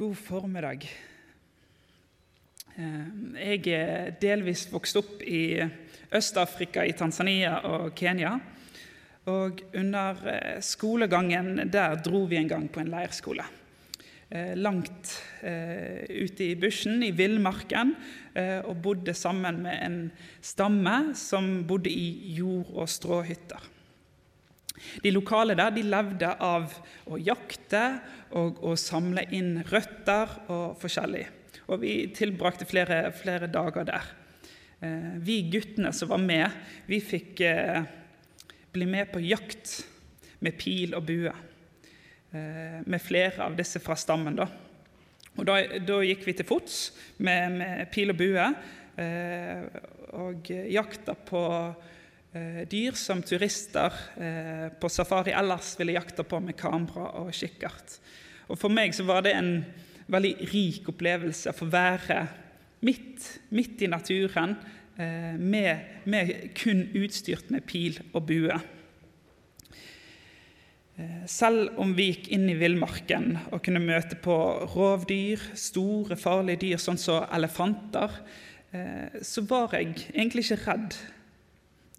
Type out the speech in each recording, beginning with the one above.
God formiddag. Eh, jeg er delvis vokst opp i Øst-Afrika, i Tanzania og Kenya. Og under eh, skolegangen der dro vi en gang på en leirskole. Eh, langt ute i bushen, i villmarken, og bodde sammen med en stamme som bodde i jord- og stråhytter. De lokale der de levde av å jakte og å samle inn røtter og forskjellig. Og vi tilbrakte flere, flere dager der. Eh, vi guttene som var med, vi fikk eh, bli med på jakt med pil og bue. Eh, med flere av disse fra stammen. Da, og da, da gikk vi til fots med, med pil og bue og jakta på dyr som turister eh, på safari ellers ville jakte på med kamera og kikkert. Og For meg så var det en veldig rik opplevelse å få være midt, midt i naturen eh, med, med, kun utstyrt med pil og bue. Selv om vi gikk inn i villmarken og kunne møte på rovdyr, store, farlige dyr sånn som elefanter, så var jeg egentlig ikke redd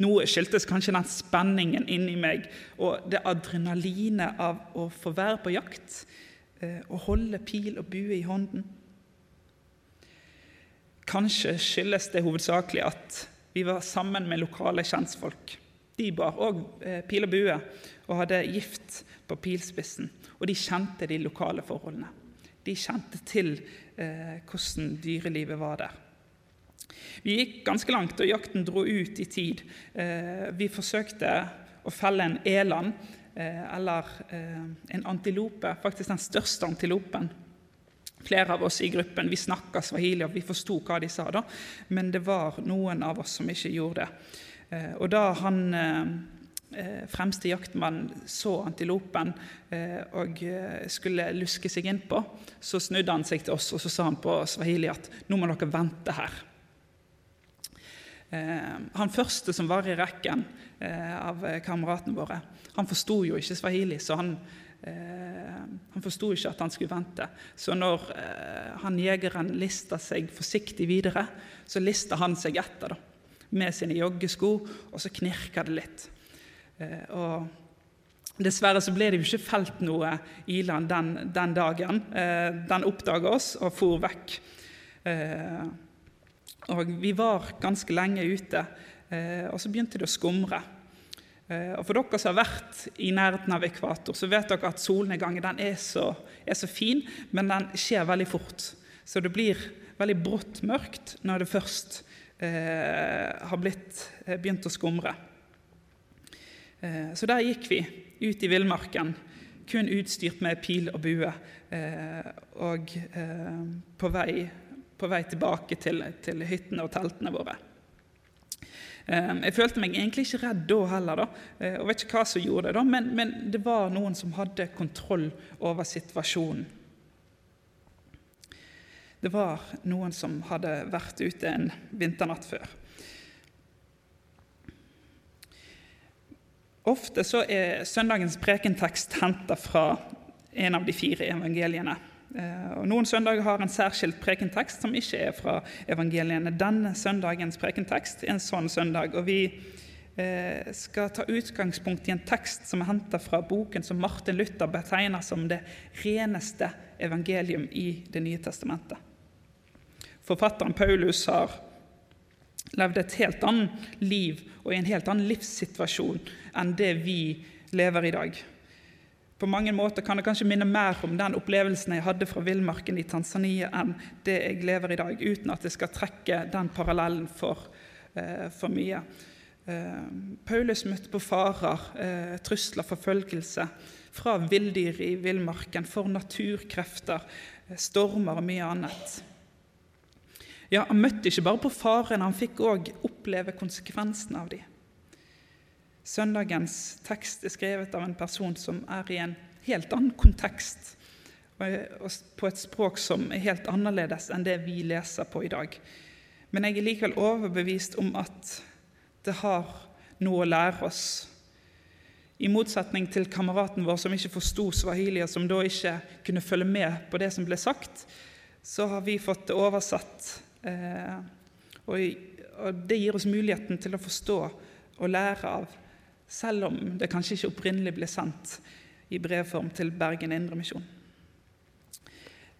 noe skyldtes kanskje den spenningen inni meg og det adrenalinet av å få være på jakt eh, og holde pil og bue i hånden. Kanskje skyldes det hovedsakelig at vi var sammen med lokale kjentfolk. De bar òg eh, pil og bue og hadde gift på pilspissen. Og de kjente de lokale forholdene. De kjente til eh, hvordan dyrelivet var der. Vi gikk ganske langt, og jakten dro ut i tid. Eh, vi forsøkte å felle en eland, eh, eller eh, en antilope, faktisk den største antilopen. Flere av oss i gruppen vi snakka swahili, og vi forsto hva de sa, da, men det var noen av oss som ikke gjorde det. Og da han fremste jaktmann så antilopen og skulle luske seg innpå, så snudde han seg til oss og så sa han på swahili at nå må dere vente her. Eh, han første som var i rekken eh, av kameratene våre, han forsto jo ikke swahili, så han, eh, han forsto ikke at han skulle vente. Så når han jegeren lista seg forsiktig videre, så lista han seg etter da, med sine joggesko, og så knirka det litt. Og Dessverre så ble det jo ikke felt noe iland den, den dagen. Den oppdaga oss og for vekk. Og vi var ganske lenge ute, eh, og så begynte det å skumre. Eh, og For dere som har vært i nærheten av ekvator, så vet dere at solnedgangen er så, er så fin, men den skjer veldig fort. Så det blir veldig brått mørkt når det først eh, har blitt, eh, begynt å skumre. Eh, så der gikk vi ut i villmarken, kun utstyrt med pil og bue, eh, og på vei på vei tilbake til, til hyttene og teltene våre. Ehm, jeg følte meg egentlig ikke redd da heller, da. Eh, og vet ikke hva som gjorde det, da, men, men det var noen som hadde kontroll over situasjonen. Det var noen som hadde vært ute en vinternatt før. Ofte så er søndagens prekentekst henta fra en av de fire evangeliene. Eh, og Noen søndager har en særskilt prekentekst som ikke er fra evangeliene. Denne søndagens prekentekst er en sånn søndag. og Vi eh, skal ta utgangspunkt i en tekst som er henta fra boken som Martin Luther betegner som det reneste evangelium i Det nye testamentet. Forfatteren Paulus har levd et helt annet liv og i en helt annen livssituasjon enn det vi lever i dag. På mange måter kan det kanskje minne mer om den opplevelsen jeg hadde fra villmarken i Tanzania, enn det jeg lever i dag, uten at jeg skal trekke den parallellen for, eh, for mye. Eh, Paulus møtte på farer, eh, trusler, forfølgelse fra villdyr i villmarken, for naturkrefter, stormer og mye annet. Ja, Han møtte ikke bare på farene, han fikk òg oppleve konsekvensene av dem. Søndagens tekst er skrevet av en person som er i en helt annen kontekst, og på et språk som er helt annerledes enn det vi leser på i dag. Men jeg er likevel overbevist om at det har noe å lære oss I motsetning til kameraten vår som ikke forsto swahili, og som da ikke kunne følge med på det som ble sagt, så har vi fått det oversatt. Eh, og det gir oss muligheten til å forstå og lære av, selv om det kanskje ikke opprinnelig ble sendt i brevform til Bergen Indremisjon.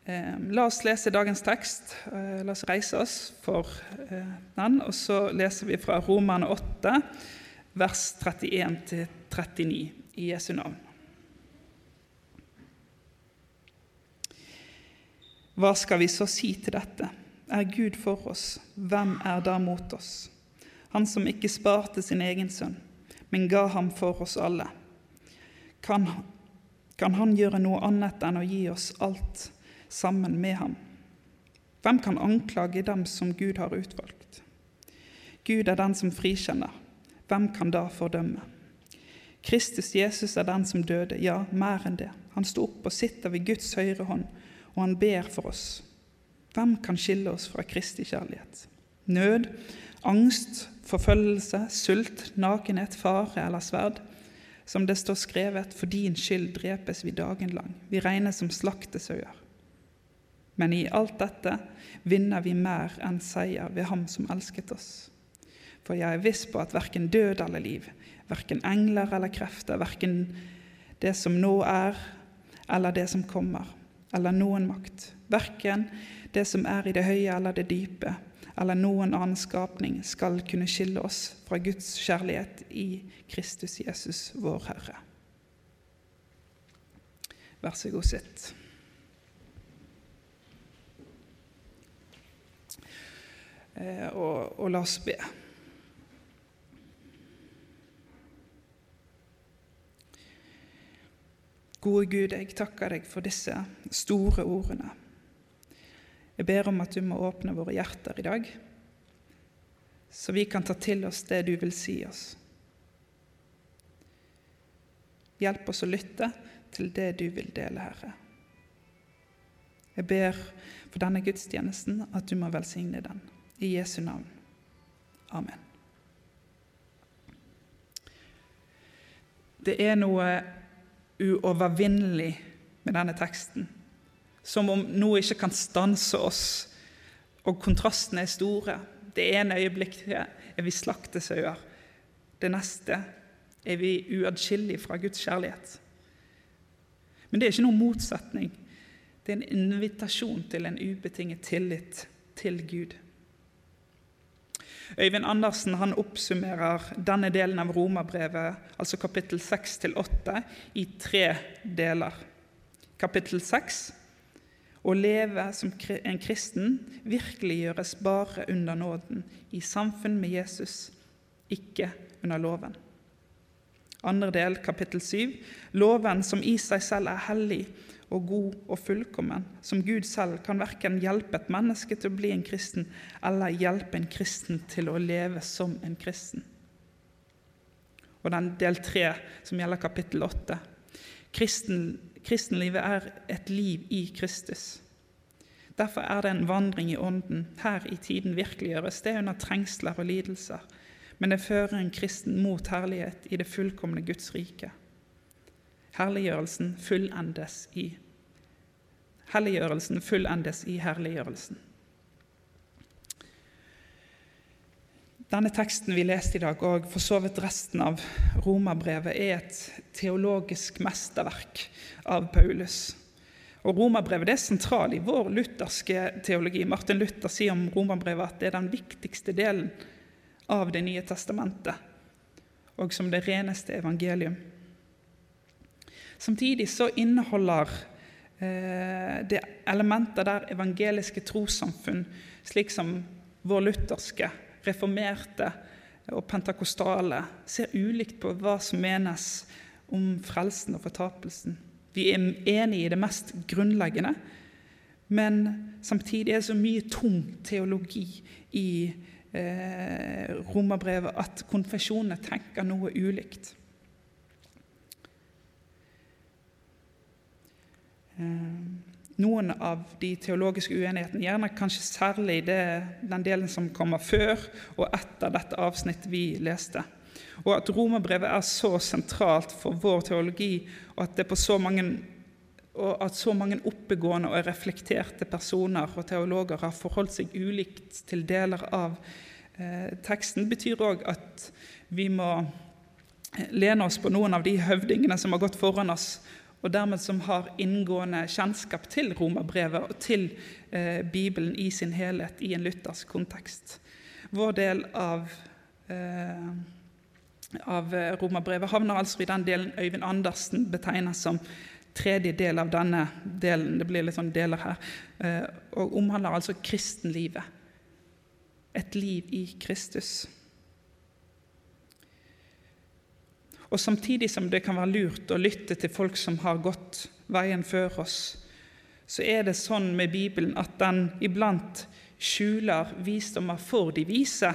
Eh, la oss lese dagens tekst. Eh, la oss reise oss for eh, den. Og så leser vi fra Romerne 8, vers 31-39 i Jesu navn. Hva skal vi så si til dette? Er Gud for oss, hvem er da mot oss? Han som ikke sparte sin egen sønn, men ga ham for oss alle. Kan, kan han gjøre noe annet enn å gi oss alt? sammen med ham. Hvem kan anklage dem som Gud har utvalgt? Gud er den som frikjenner. Hvem kan da fordømme? Kristus Jesus er den som døde, ja, mer enn det. Han sto opp og sitter ved Guds høyre hånd, og han ber for oss. Hvem kan skille oss fra Kristi kjærlighet? Nød, angst, forfølgelse, sult, nakenhet, fare eller sverd. Som det står skrevet, for din skyld drepes vi dagen lang. Vi regnes som slaktesauer. Men i alt dette vinner vi mer enn seier ved Ham som elsket oss. For jeg er viss på at verken død eller liv, verken engler eller krefter, verken det som nå er, eller det som kommer, eller noen makt, verken det som er i det høye eller det dype, eller noen annen skapning, skal kunne skille oss fra Guds kjærlighet i Kristus Jesus, vår Herre. Vær så god, sitt. Eh, og, og la oss be. Gode Gud, jeg takker deg for disse store ordene. Jeg ber om at du må åpne våre hjerter i dag, så vi kan ta til oss det du vil si oss. Hjelp oss å lytte til det du vil dele, Herre. Jeg ber for denne gudstjenesten at du må velsigne den. I Jesu navn. Amen. Det er noe uovervinnelig med denne teksten. Som om noe ikke kan stanse oss, og kontrastene er store. Det ene øyeblikket er vi slaktesauer. Det neste er vi uatskillelige fra Guds kjærlighet. Men det er ikke noen motsetning. Det er en invitasjon til en ubetinget tillit til Gud. Øyvind Andersen han oppsummerer denne delen av romerbrevet, altså kapittel 6-8, i tre deler. Kapittel 6 å leve som en kristen virkeliggjøres bare under nåden, i samfunn med Jesus, ikke under loven. Andre del, kapittel 7. Loven som i seg selv er hellig og god og fullkommen, som Gud selv kan verken hjelpe et menneske til å bli en kristen eller hjelpe en kristen til å leve som en kristen. Og den del tre, som gjelder kapittel åtte. Kristen, kristenlivet er et liv i Kristus. Derfor er det en vandring i Ånden. Her i tiden virkeliggjøres det under trengsler og lidelser. Men det fører en kristen mot herlighet i det fullkomne Guds rike. Herliggjørelsen fullendes i Helliggjørelsen fullendes i herliggjørelsen. Denne teksten vi leste i dag, og for så vidt resten av romerbrevet, er et teologisk mesterverk av Paulus. Og Romerbrevet er sentralt i vår lutherske teologi. Martin Luther sier om romerbrevet at det er den viktigste delen av Det nye testamentet, og som det reneste evangelium. Samtidig så inneholder eh, det elementer der evangeliske trossamfunn, slik som vår lutherske, reformerte og pentakostale, ser ulikt på hva som menes om frelsen og fortapelsen. Vi er enige i det mest grunnleggende, men samtidig er det så mye tung teologi i eh, romerbrevet at konfesjonene tenker noe ulikt. Eh, noen av de teologiske uenighetene, gjerne kanskje særlig det, den delen som kommer før og etter dette avsnittet vi leste. Og at romerbrevet er så sentralt for vår teologi, og at, så mange, og at så mange oppegående og reflekterte personer og teologer har forholdt seg ulikt til deler av eh, teksten, betyr òg at vi må lene oss på noen av de høvdingene som har gått foran oss, og dermed som har inngående kjennskap til romerbrevet og til eh, Bibelen i sin helhet i en luthersk kontekst. Vår del av eh, av eh, romerbrevet havner altså i den delen Øyvind Andersen betegner som tredje del av denne delen. Det blir litt sånn deler her. Eh, og omhandler altså kristenlivet. Et liv i Kristus. Og Samtidig som det kan være lurt å lytte til folk som har gått veien før oss, så er det sånn med Bibelen at den iblant skjuler visdommer for de vise,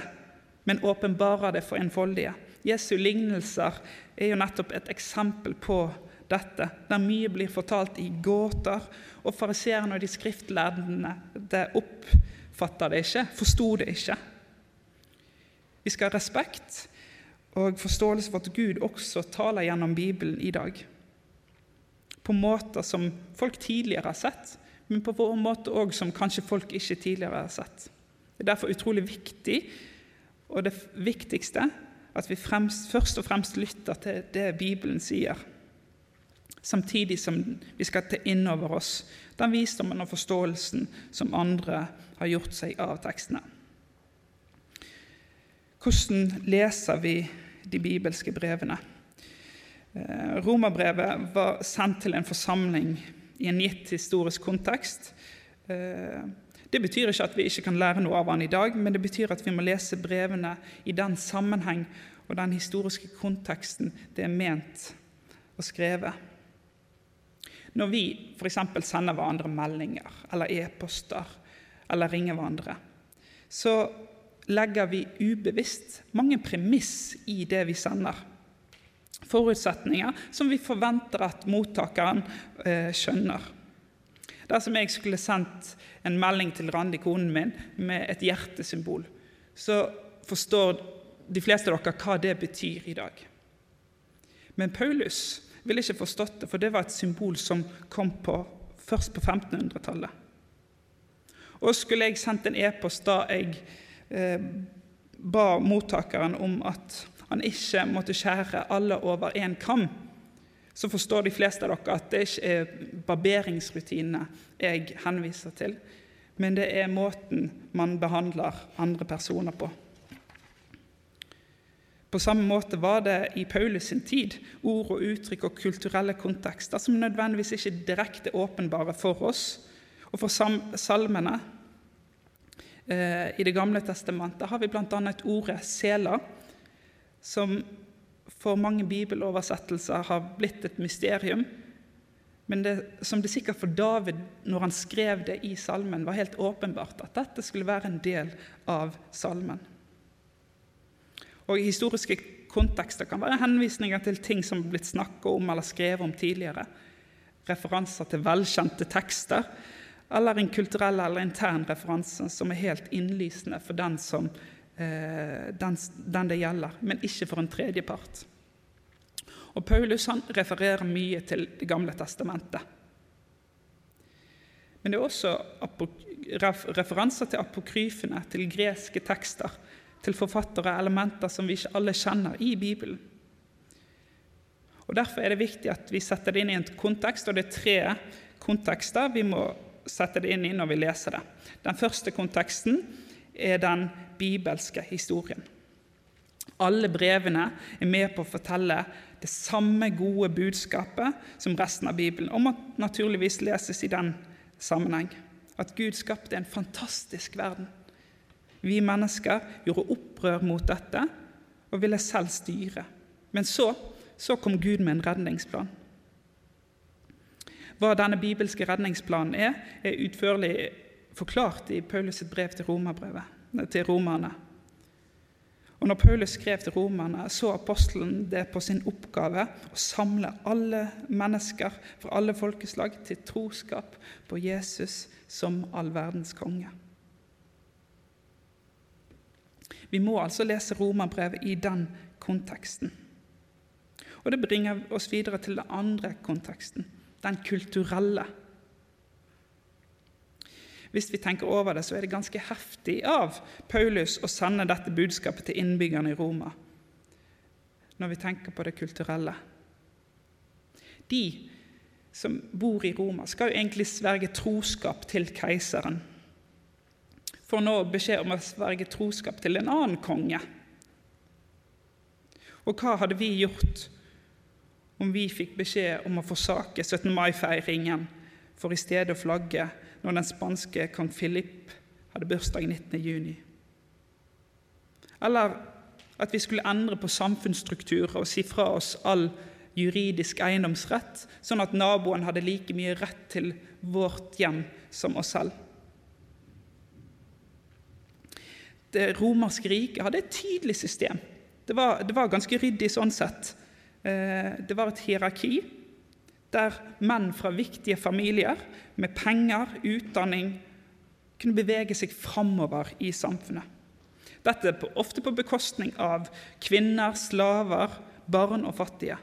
men åpenbarer det for enfoldige. Jesu lignelser er jo nettopp et eksempel på dette, der mye blir fortalt i gåter, og fariseerne og de skriftlærde oppfatter det ikke, forsto det ikke. Vi skal ha respekt og forståelse for at Gud også taler gjennom Bibelen i dag. På måter som folk tidligere har sett, men på vår måte òg som kanskje folk ikke tidligere har sett. Det er derfor utrolig viktig, og det viktigste, at vi fremst, først og fremst lytter til det Bibelen sier, samtidig som vi skal ta inn over oss den visdommen og forståelsen som andre har gjort seg av tekstene. Hvordan leser vi de bibelske brevene? Eh, romerbrevet var sendt til en forsamling i en gitt historisk kontekst. Eh, det betyr ikke at vi ikke kan lære noe av han i dag, men det betyr at vi må lese brevene i den sammenheng og den historiske konteksten det er ment å skrive. Når vi f.eks. sender hverandre meldinger eller e-poster eller ringer hverandre, så legger vi ubevisst mange premiss i det vi sender. Forutsetninger som vi forventer at mottakeren eh, skjønner. Dersom jeg skulle sendt en melding til Randi, konen min, med et hjertesymbol, så forstår de fleste av dere hva det betyr i dag. Men Paulus ville ikke forstått det, for det var et symbol som kom på, først på 1500-tallet. Og skulle jeg sendt en e-post da jeg ba mottakeren om at han ikke måtte skjære alle over én kam, så forstår de fleste av dere at det ikke er barberingsrutinene jeg henviser til, men det er måten man behandler andre personer på. På samme måte var det i Paulus sin tid ord og uttrykk og kulturelle kontekster som nødvendigvis ikke direkte åpenbare for oss. Og for salmene eh, i Det gamle testamentet har vi bl.a. ordet 'sela', som for mange bibeloversettelser har blitt et mysterium. Men det, som det sikkert for David, når han skrev det i salmen, var helt åpenbart at dette skulle være en del av salmen. Og historiske kontekster kan være henvisninger til ting som har blitt snakket om eller skrevet om tidligere. Referanser til velkjente tekster, eller en kulturell eller intern referanse som er helt innlysende for den som Eh, den, den, det gjelder, men ikke for en tredjepart. Og Paulus han refererer mye til Det gamle testamentet. Men det er også referanser til apokryfene, til greske tekster, til forfattere og elementer som vi ikke alle kjenner i Bibelen. Og Derfor er det viktig at vi setter det inn i en kontekst, og det er tre kontekster vi må sette det inn i når vi leser det. Den første konteksten er den bibelske historien. Alle brevene er med på å fortelle det samme gode budskapet som resten av Bibelen, og må naturligvis leses i den sammenheng. At Gud skapte en fantastisk verden. Vi mennesker gjorde opprør mot dette og ville selv styre. Men så, så kom Gud med en redningsplan. Hva denne bibelske redningsplanen er, er utførlig forklart i Paulus' brev til til romerne. Og når Paulus skrev til romerne, så apostelen det på sin oppgave å samle alle mennesker fra alle folkeslag til troskap på Jesus som all verdens konge. Vi må altså lese romerbrevet i den konteksten. Og Det bringer oss videre til den andre konteksten, den kulturelle. Hvis vi tenker over det, så er det ganske heftig av Paulus å sende dette budskapet til innbyggerne i Roma, når vi tenker på det kulturelle. De som bor i Roma, skal jo egentlig sverge troskap til keiseren. Får nå beskjed om å sverge troskap til en annen konge. Og hva hadde vi gjort om vi fikk beskjed om å forsake 17. mai-feiringen for i stedet å flagge når den spanske kong Philip hadde bursdag 19.6? Eller at vi skulle endre på samfunnsstrukturer og si fra oss all juridisk eiendomsrett, sånn at naboen hadde like mye rett til vårt hjem som oss selv. Det romerske riket hadde et tydelig system. Det var, det var ganske ryddig sånn sett. Eh, det var et hierarki der menn fra viktige familier med penger, utdanning, kunne bevege seg framover i samfunnet. Dette ofte på bekostning av kvinner, slaver, barn og fattige.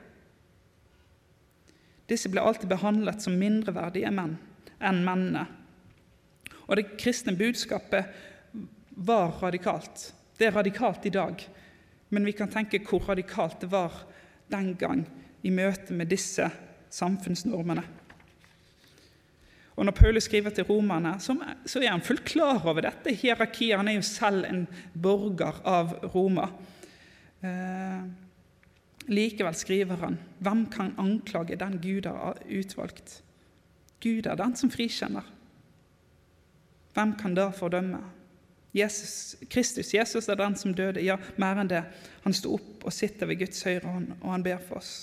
Disse ble alltid behandlet som mindreverdige menn enn mennene. Og det kristne budskapet var radikalt. Det er radikalt i dag, men vi kan tenke hvor radikalt det var den gang i møte med disse samfunnsnormene. Og Når Paulus skriver til romerne, så er han fullt klar over dette hierarkiet. Han er jo selv en borger av Roma. Eh, Likevel skriver han, hvem kan anklage den Gud har utvalgt? Gud er den som frikjenner. Hvem kan da fordømme? Jesus, Kristus, Jesus er den som døde. Ja, mer enn det. Han sto opp og sitter ved Guds høyre hånd, og han ber for oss.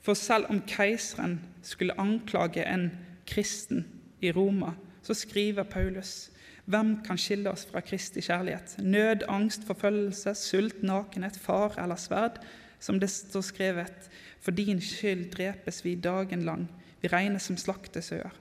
For selv om keiseren skulle anklage en kristen i Roma, så skriver Paulus hvem kan skille oss fra Kristi kjærlighet? Nød, angst, forfølgelse, sult, nakenhet, far eller sverd, som det står skrevet. For din skyld drepes vi dagen lang, vi regnes som slaktesauer.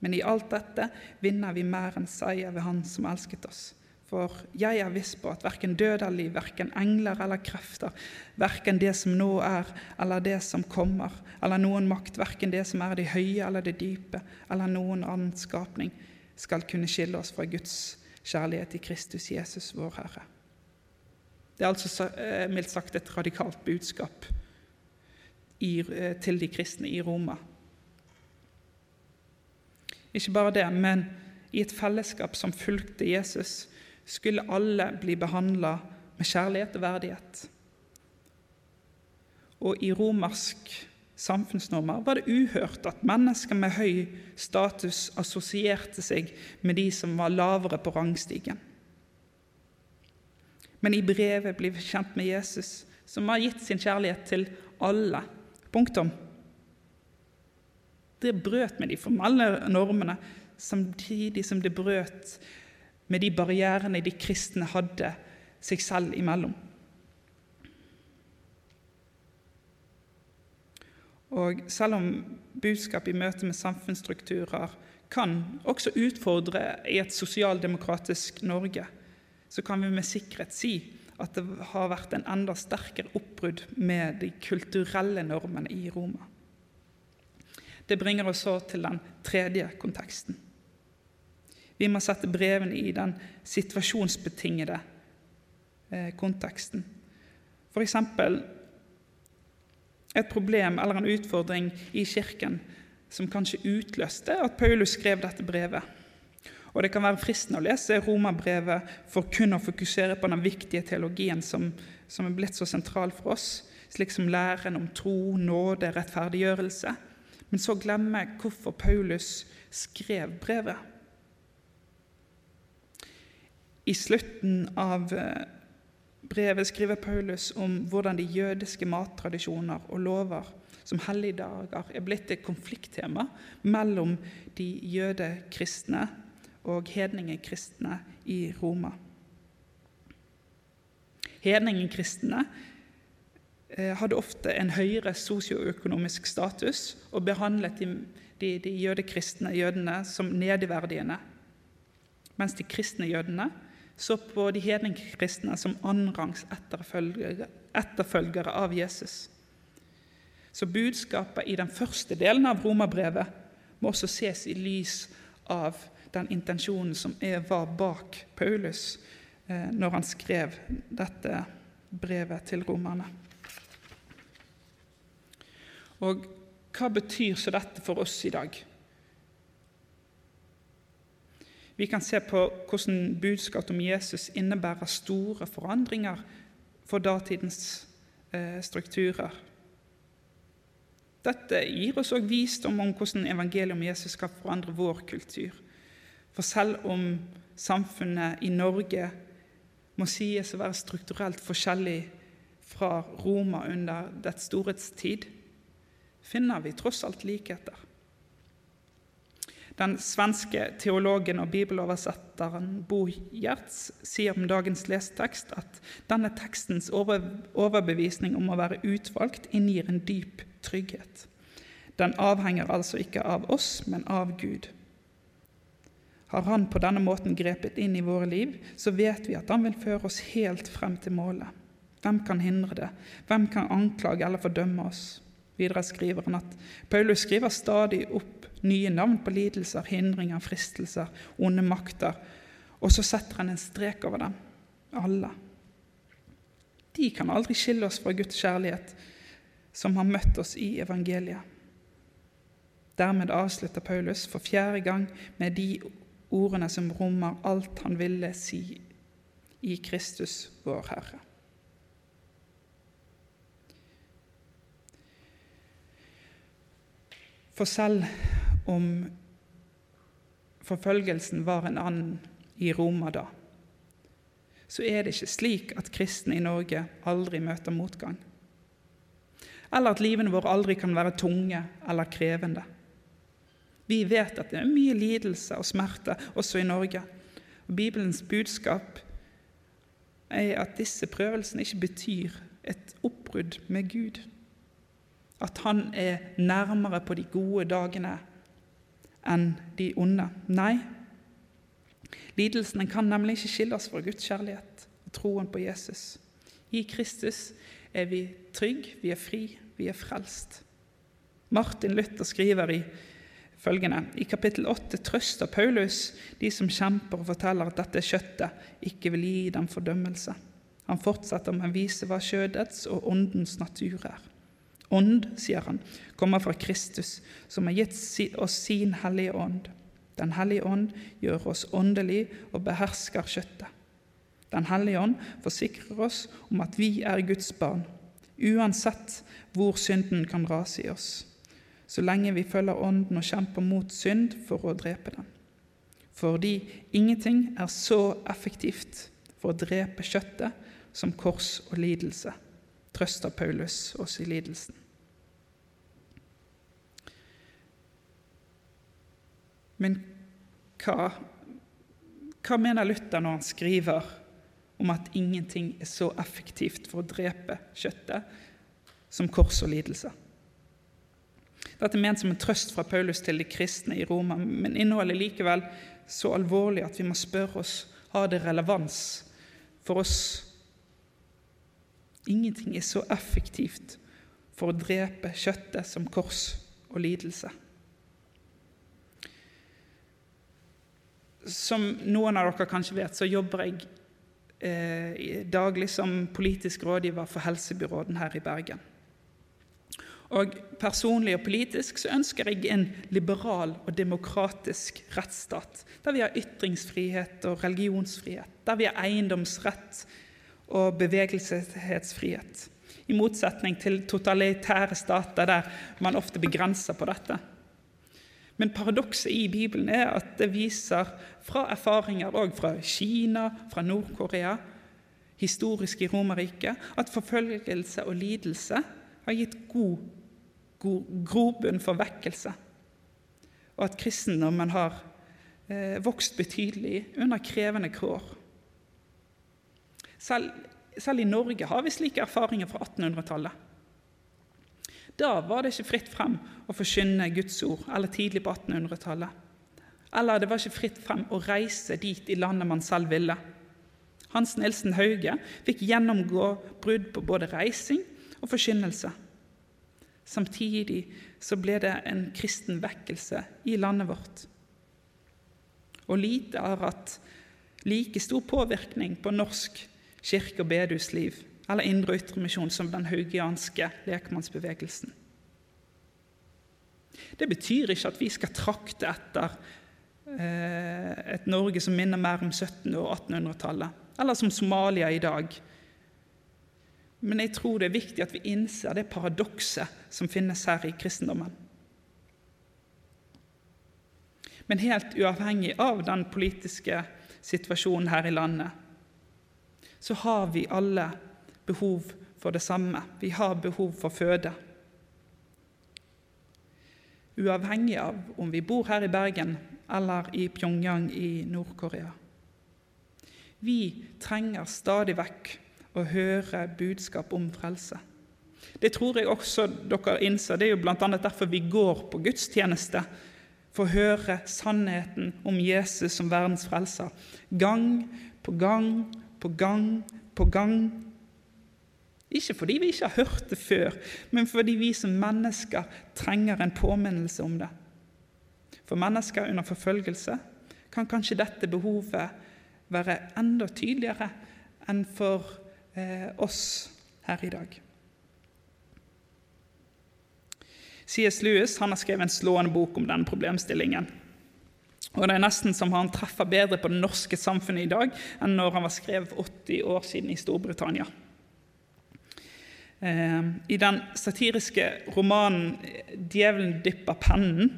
Men i alt dette vinner vi mer enn seier ved Han som elsket oss. For jeg er viss på at verken død eller liv, verken engler eller krefter, verken det som nå er eller det som kommer, eller noen makt, verken det som er det høye eller det dype, eller noen annen skapning, skal kunne skille oss fra Guds kjærlighet i Kristus Jesus, vår Herre. Det er altså eh, mildt sagt et radikalt budskap eh, til de kristne i Roma. Ikke bare det, men i et fellesskap som fulgte Jesus, skulle alle bli behandla med kjærlighet og verdighet. Og i romersk samfunnsnormer var det uhørt at mennesker med høy status assosierte seg med de som var lavere på rangstigen. Men i brevet blir vi kjent med Jesus, som har gitt sin kjærlighet til alle. Punktum. Det brøt med de formelle normene, samtidig som det brøt med de barrierene de kristne hadde seg selv imellom. Og selv om budskap i møte med samfunnsstrukturer kan også utfordre i et sosialdemokratisk Norge, så kan vi med sikkerhet si at det har vært en enda sterkere oppbrudd med de kulturelle normene i Roma. Det bringer oss så til den tredje konteksten. Vi må sette brevene i den situasjonsbetingede eh, konteksten. Eksempel et problem eller en utfordring i Kirken som kanskje utløste at Paulus skrev dette brevet. Og Det kan være fristende å lese romerbrevet for kun å fokusere på den viktige teologien som, som er blitt så sentral for oss, slik som læren om tro, nåde, rettferdiggjørelse, men så glemme hvorfor Paulus skrev brevet. I slutten av eh, brevet skriver Paulus om hvordan de jødiske mattradisjoner og lover som helligdager er blitt et konflikttema mellom de jødekristne og hedningekristne i Roma. Hedningekristne hadde ofte en høyere sosioøkonomisk status og behandlet de, de, de jødekristne jødene som nedverdigende, mens de kristne jødene så på de hedningkristne som annenrangs etterfølgere, etterfølgere av Jesus. Så budskapet i den første delen av romerbrevet må også ses i lys av den intensjonen som var bak Paulus eh, når han skrev dette brevet til romerne. Og hva betyr så dette for oss i dag? Vi kan se på hvordan budskapet om Jesus innebærer store forandringer for datidens eh, strukturer. Dette gir oss òg visdom om hvordan evangeliet om Jesus skal forandre vår kultur. For selv om samfunnet i Norge må sies å være strukturelt forskjellig fra Roma under dets storhetstid, finner vi tross alt likheter. Den svenske teologen og bibeloversetteren Bo Gjertz sier om dagens lesetekst at denne tekstens overbevisning om å være utvalgt inngir en dyp trygghet. Den avhenger altså ikke av oss, men av Gud. Har Han på denne måten grepet inn i våre liv, så vet vi at Han vil føre oss helt frem til målet. Hvem kan hindre det? Hvem kan anklage eller fordømme oss? Videre skriver han at Paulus skriver stadig opp nye navn på lidelser, hindringer, fristelser, onde makter, og så setter han en strek over dem. Alle. De kan aldri skille oss fra Guds kjærlighet, som har møtt oss i evangeliet. Dermed avslutter Paulus for fjerde gang med de ordene som rommer alt han ville si i Kristus, vår Herre. For selv om forfølgelsen var en annen i Roma da, så er det ikke slik at kristne i Norge aldri møter motgang. Eller at livene våre aldri kan være tunge eller krevende. Vi vet at det er mye lidelse og smerte også i Norge. Og Bibelens budskap er at disse prøvelsene ikke betyr et oppbrudd med Gud. At han er nærmere på de gode dagene enn de onde. Nei, lidelsen kan nemlig ikke skille oss fra Guds kjærlighet og troen på Jesus. I Kristus er vi trygge, vi er fri, vi er frelst. Martin Luther skriver i følgende I kapittel 8 trøster Paulus de som kjemper og forteller at dette kjøttet ikke vil gi dem fordømmelse. Han fortsetter med å vise hva kjødets og åndens natur er. Ånd, sier han, kommer fra Kristus, som har gitt oss sin hellige ånd. Den hellige ånd gjør oss åndelig og behersker kjøttet. Den hellige ånd forsikrer oss om at vi er Guds barn, uansett hvor synden kan rase i oss, så lenge vi følger Ånden og kjemper mot synd for å drepe den. Fordi ingenting er så effektivt for å drepe kjøttet som kors og lidelse trøster Paulus oss i lidelsen. Men hva, hva mener Luther når han skriver om at ingenting er så effektivt for å drepe kjøttet som kors og lidelse? Dette er ment som en trøst fra Paulus til de kristne i Roma, men innholdet er likevel så alvorlig at vi må spørre oss har det relevans for oss Ingenting er så effektivt for å drepe kjøttet som kors og lidelse. Som noen av dere kanskje vet, så jobber jeg eh, daglig som politisk rådgiver for helsebyråden her i Bergen. Og Personlig og politisk så ønsker jeg en liberal og demokratisk rettsstat, der vi har ytringsfrihet og religionsfrihet, der vi har eiendomsrett og bevegelsesfrihet. I motsetning til totalitære stater der man ofte begrenser på dette. Men paradokset i Bibelen er at det viser fra erfaringer òg fra Kina, fra Nord-Korea, historisk i Romerriket, at forfølgelse og lidelse har gitt god, god grobunn for vekkelse. Og at kristendommen har eh, vokst betydelig under krevende kår. Selv, selv, i Norge har vi slike erfaringer fra 1800-tallet. Da var det ikke fritt frem å forkynne Guds ord, eller tidlig på 1800-tallet. Eller det var ikke fritt frem å reise dit i landet man selv ville. Hans Nilsen Hauge fikk gjennomgå brudd på både reising og forkynnelse. Samtidig så ble det en kristen vekkelse i landet vårt. Og lite har hatt like stor påvirkning på norsk kirke- og bedehusliv eller indre og ytre som den haugianske lekmannsbevegelsen. Det betyr ikke at vi skal trakte etter eh, et Norge som minner mer om 1700- og 1800-tallet, eller som Somalia i dag. Men jeg tror det er viktig at vi innser det paradokset som finnes her i kristendommen. Men helt uavhengig av den politiske situasjonen her i landet, så har vi alle behov for det samme. Vi har behov for føde. Uavhengig av om vi bor her i Bergen eller i Pyongyang i Nord-Korea. Vi trenger stadig vekk å høre budskap om frelse. Det tror jeg også dere innser. Det er jo bl.a. derfor vi går på gudstjeneste. For å høre sannheten om Jesus som verdens frelser. Gang på gang på gang på gang ikke fordi vi ikke har hørt det før, men fordi vi som mennesker trenger en påminnelse om det. For mennesker under forfølgelse kan kanskje dette behovet være enda tydeligere enn for eh, oss her i dag. C.S. Lewis har skrevet en slående bok om denne problemstillingen. Og Det er nesten som han treffer bedre på det norske samfunnet i dag enn når han var skrevet 80 år siden i Storbritannia. Eh, I den satiriske romanen 'Djevelen dypper pennen'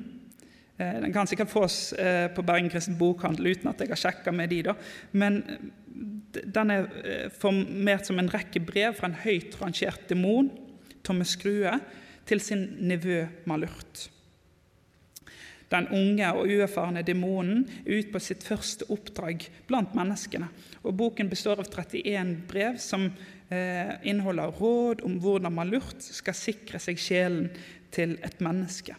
eh, Den kan sikkert fås eh, på Bergen kristen bokhandel uten at jeg har sjekka med de da. Men den er formert som en rekke brev fra en høyt rangert demon, Thomas Skrue, til sin nevø Malurt. Den unge og uerfarne demonen ute på sitt første oppdrag blant menneskene. og Boken består av 31 brev som Eh, inneholder råd om hvordan man lurt skal sikre seg sjelen til et menneske.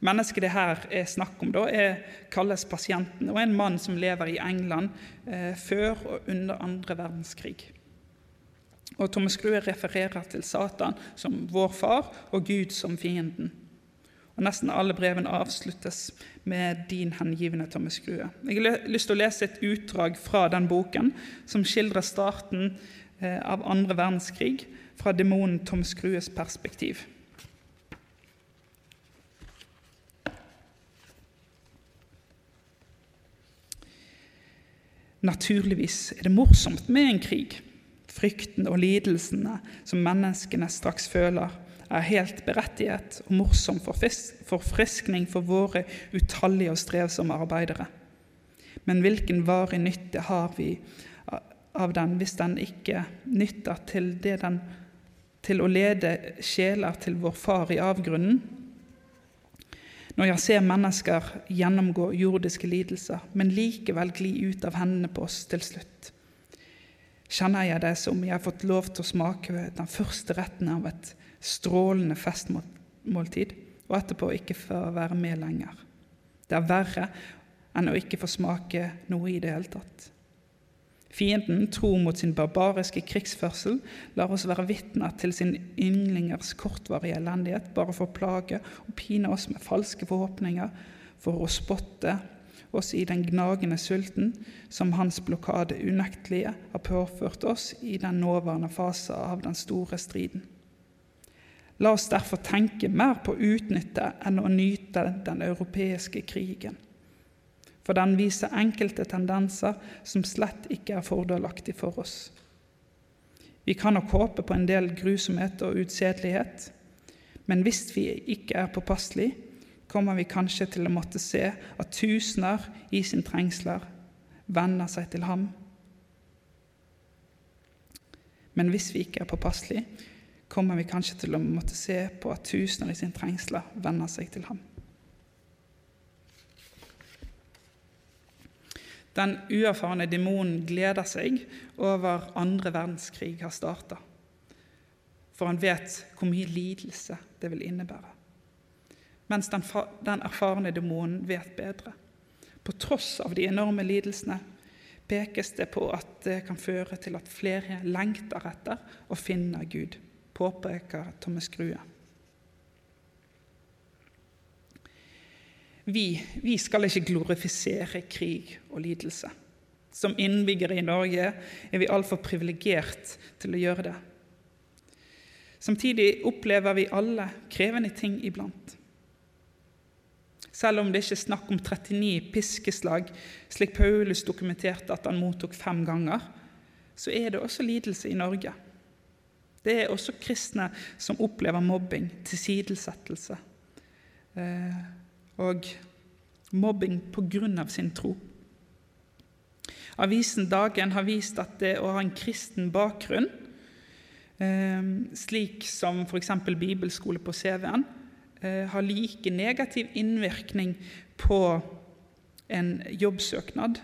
Mennesket det her er snakk om, da, er, kalles pasienten og er en mann som lever i England eh, før og under andre verdenskrig. Og Thomas Grue refererer til Satan som vår far og Gud som fienden. Og Nesten alle brevene avsluttes med 'din hengivne Thomas Grue'. Jeg har lyst til å lese et utdrag fra den boken som skildrer starten Eh, av andre verdenskrig fra demonen Tom Skrues perspektiv. Naturligvis er det morsomt med en krig. Frykten og lidelsene som menneskene straks føler, er helt berettiget og morsom forfriskning for våre utallige og strevsomme arbeidere. Men hvilken varig nytte har vi av den hvis den ikke nytter til, den, til å lede sjeler til vår Far i avgrunnen. Når jeg ser mennesker gjennomgå jordiske lidelser, men likevel gli ut av hendene på oss til slutt, kjenner jeg det som jeg har fått lov til å smake den første retten av et strålende festmåltid, og etterpå ikke få være med lenger. Det er verre enn å ikke få smake noe i det hele tatt. Fienden, tro mot sin barbariske krigsførsel, lar oss være vitner til sin ynglingers kortvarige elendighet, bare for å plage og pine oss med falske forhåpninger, for å spotte oss i den gnagende sulten som hans blokade unektelige har påført oss i den nåværende fase av den store striden. La oss derfor tenke mer på å utnytte enn å nyte den europeiske krigen for den viser enkelte tendenser som slett ikke er fordelaktig for oss. Vi kan nok håpe på en del grusomhet og utsedelighet, men hvis vi ikke er påpasselige, kommer vi kanskje til å måtte se at tusener i sin trengsler venner seg til ham. Men hvis vi ikke er påpasselige, kommer vi kanskje til å måtte se på at tusener i sin trengsler venner seg til ham. Den uerfarne demonen gleder seg over andre verdenskrig har starta, for han vet hvor mye lidelse det vil innebære. Mens den, den erfarne demonen vet bedre. På tross av de enorme lidelsene pekes det på at det kan føre til at flere lengter etter å finne Gud, påpeker Thomas Grue. Vi, vi skal ikke glorifisere krig og lidelse. Som innbyggere i Norge er vi altfor privilegert til å gjøre det. Samtidig opplever vi alle krevende ting iblant. Selv om det ikke er snakk om 39 piskeslag, slik Paulus dokumenterte at han mottok fem ganger, så er det også lidelse i Norge. Det er også kristne som opplever mobbing, tilsidesettelse eh, og mobbing pga. sin tro. Avisen Dagen har vist at det å ha en kristen bakgrunn, eh, slik som f.eks. bibelskole på CV-en, har like negativ innvirkning på en jobbsøknad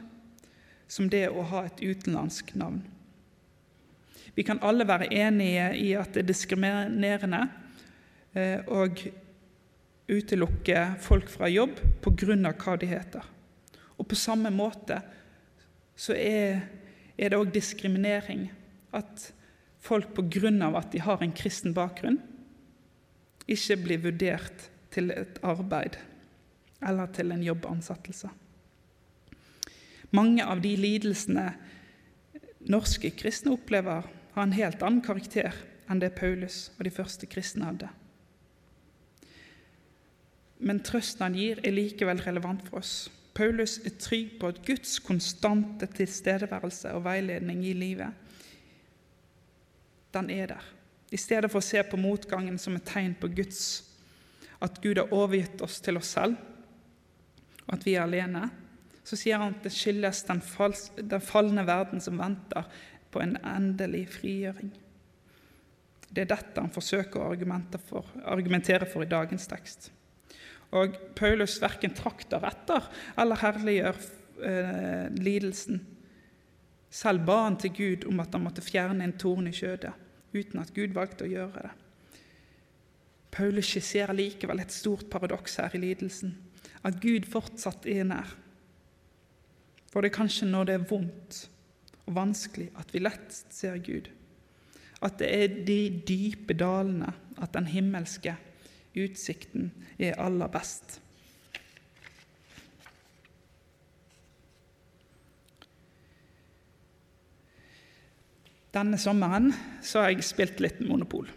som det å ha et utenlandsk navn. Vi kan alle være enige i at det er diskriminerende eh, å utelukke folk fra jobb pga. hva de heter. Og på samme måte så er, er det òg diskriminering at folk pga. at de har en kristen bakgrunn, ikke blir vurdert til et arbeid eller til en jobbansettelse. Mange av de lidelsene norske kristne opplever, har en helt annen karakter enn det Paulus og de første kristne hadde. Men trøsten han gir, er likevel relevant for oss. Paulus er trygg på at Guds konstante tilstedeværelse og veiledning i livet, den er der. I stedet for å se på motgangen som et tegn på Guds, at Gud har overgitt oss til oss selv, og at vi er alene, så sier han at det skyldes den, den falne verden som venter på en endelig frigjøring. Det er dette han forsøker å argumentere for i dagens tekst. Og Paulus verken trakter etter eller herliggjør eh, lidelsen. Selv ba han til Gud om at han måtte fjerne en torn i kjødet, uten at Gud valgte å gjøre det. Paulus skisserer likevel et stort paradoks her i lidelsen, at Gud fortsatt er nær. For det er kanskje når det er vondt og vanskelig, at vi lett ser Gud. At det er de dype dalene at den himmelske utsikten er aller best. Denne sommeren så har jeg spilt litt Monopol.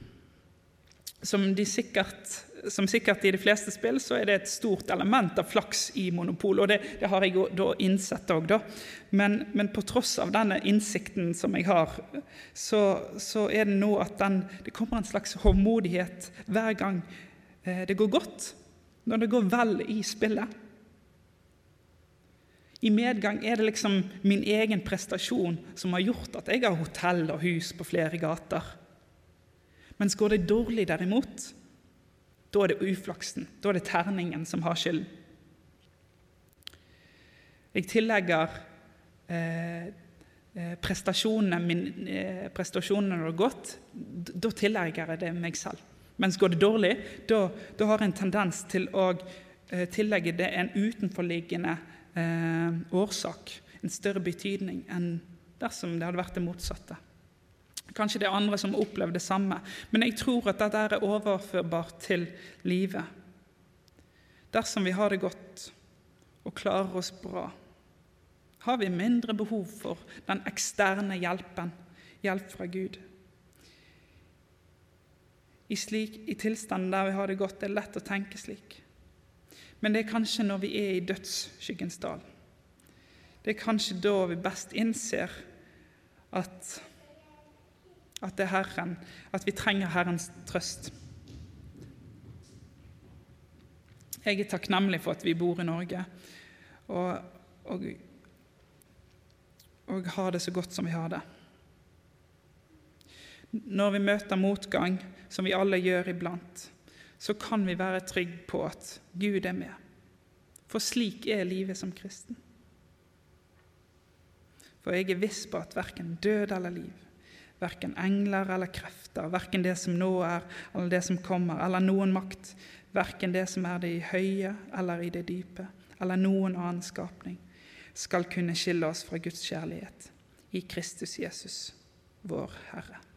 Som, sikkert, som, sikkert, i de fleste spill så er det et stort element av flaks i Monopol. Og det, det har jeg da innsett òg, men, men, på tross av denne innsikten som jeg har, så, så er det nå at den, det kommer en slags håndmodighet hver gang Eh, det går godt, når det går vel i spillet. I medgang er det liksom min egen prestasjon som har gjort at jeg har hotell og hus på flere gater. Mens går det dårlig, derimot, da er det uflaksen. Da er det terningen som har skylden. Jeg tillegger eh, eh prestasjonene, min, eh, prestasjonene når det har gått, da tillegger jeg det meg selv. Mens går det dårlig, da, har en tendens til å eh, tillegge det en utenforliggende eh, årsak, en større betydning enn dersom det hadde vært det motsatte. Kanskje det er andre som opplever det samme, men jeg tror at dette er overførbart til livet. Dersom vi har det godt og klarer oss bra, har vi mindre behov for den eksterne hjelpen, hjelp fra Gud. I, slik, I tilstanden der vi har det godt, det er lett å tenke slik. Men det er kanskje når vi er i dødsskyggens dal. Det er kanskje da vi best innser at, at det er Herren, at vi trenger Herrens trøst. Jeg er takknemlig for at vi bor i Norge og, og, og har det så godt som vi har det. Når vi møter motgang, som vi alle gjør iblant, så kan vi være trygge på at Gud er med. For slik er livet som kristen. For jeg er viss på at verken død eller liv, verken engler eller krefter, verken det som nå er eller det som kommer, eller noen makt, verken det som er det i høye eller i det dype, eller noen annen skapning, skal kunne skille oss fra Guds kjærlighet i Kristus Jesus, vår Herre.